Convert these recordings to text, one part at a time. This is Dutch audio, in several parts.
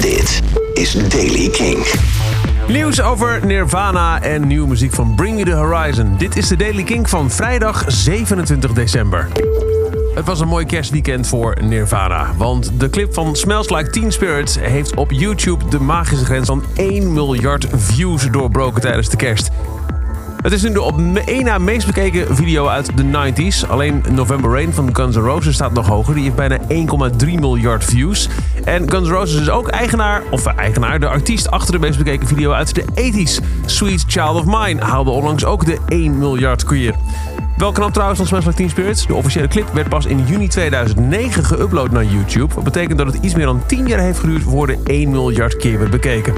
Dit is Daily King. Nieuws over Nirvana en nieuwe muziek van Bring Me The Horizon. Dit is de Daily King van vrijdag 27 december. Het was een mooi kerstweekend voor Nirvana. Want de clip van Smells Like Teen Spirit heeft op YouTube de magische grens van 1 miljard views doorbroken tijdens de kerst. Het is nu de op één na meest bekeken video uit de 90s. Alleen November Rain van Guns N' Roses staat nog hoger. Die heeft bijna 1,3 miljard views. En Guns N' Roses is ook eigenaar, of eigenaar, de artiest achter de meest bekeken video uit de 80s. Sweet Child of Mine haalde onlangs ook de 1 miljard keer. Wel knap trouwens van Smash Teen Spirits. De officiële clip werd pas in juni 2009 geüpload naar YouTube. Wat betekent dat het iets meer dan 10 jaar heeft geduurd voor de 1 miljard keer werd bekeken.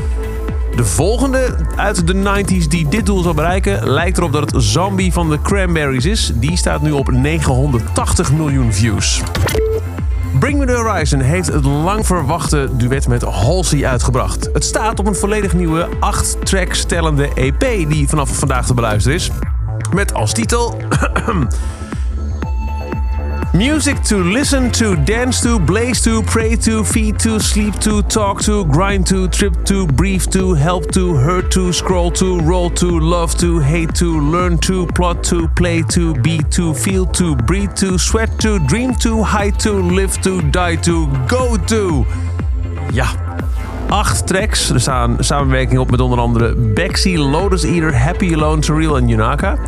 De volgende uit de 90s die dit doel zal bereiken lijkt erop dat het Zombie van de Cranberries is. Die staat nu op 980 miljoen views. Bring Me The Horizon heeft het lang verwachte duet met Halsey uitgebracht. Het staat op een volledig nieuwe 8 tracks tellende EP die vanaf vandaag te beluisteren is. Met als titel... Music to listen to, dance to, blaze to, pray to, feed to, sleep to, talk to, grind to, trip to, breathe to, help to, hurt to, scroll to, roll to, love to, hate to, learn to, plot to, play to, be to, feel to, breathe to, sweat to, dream to, hide to, live to, die to, go to. Ja, acht tracks. Er staan samenwerkingen op met onder andere Bexy, Lotus Eater, Happy Alone, Surreal en Yunaka.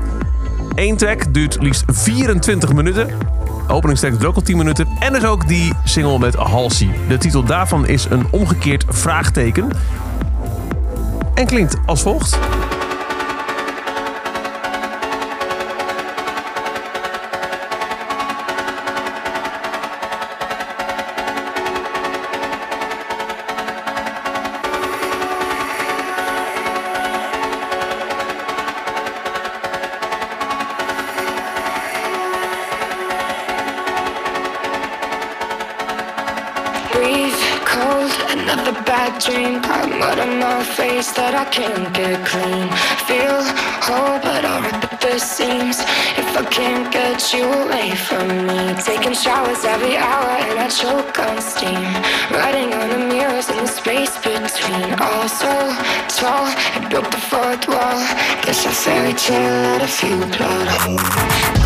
Eén track duurt liefst 24 minuten. Openingstekst duurt ook al 10 minuten. En dus ook die single met Halsey. De titel daarvan is een omgekeerd vraagteken. En klinkt als volgt. Breathe. Cold another bad dream. I mud on my face that i can't get clean. Feel whole but i'll rip at the seams. If i can't get you away from me. Taking showers every hour and i choke on steam. Writing on the mirrors in the space between. All so tall it broke the fourth wall. Guess a fairy tale had a few plot holes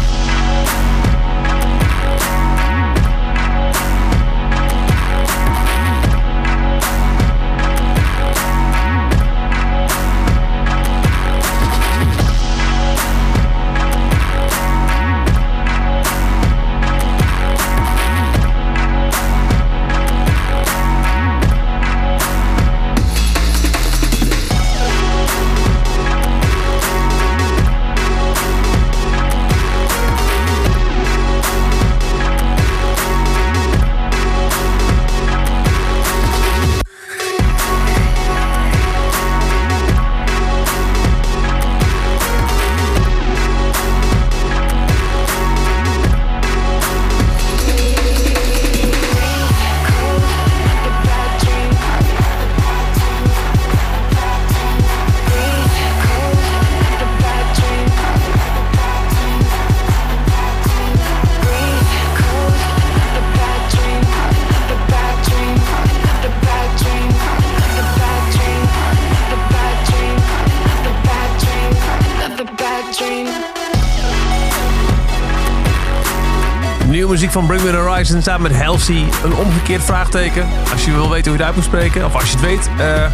Nieuwe muziek van Bring Me The Horizon samen met Halsey. Een omgekeerd vraagteken. Als je wil weten hoe je het moet spreken, of als je het weet, eh,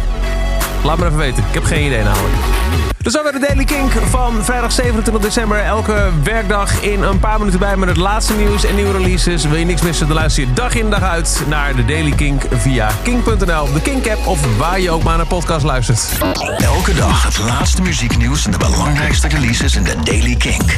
laat me even weten. Ik heb geen idee namelijk. Dus dan weer de Daily Kink van vrijdag 27 december. Elke werkdag in een paar minuten bij met het laatste nieuws en nieuwe releases. Wil je niks missen, dan luister je dag in dag uit naar de Daily Kink via kink.nl, de Kink-app of waar je ook maar naar podcast luistert. Elke dag het laatste muzieknieuws en de belangrijkste releases in de Daily Kink.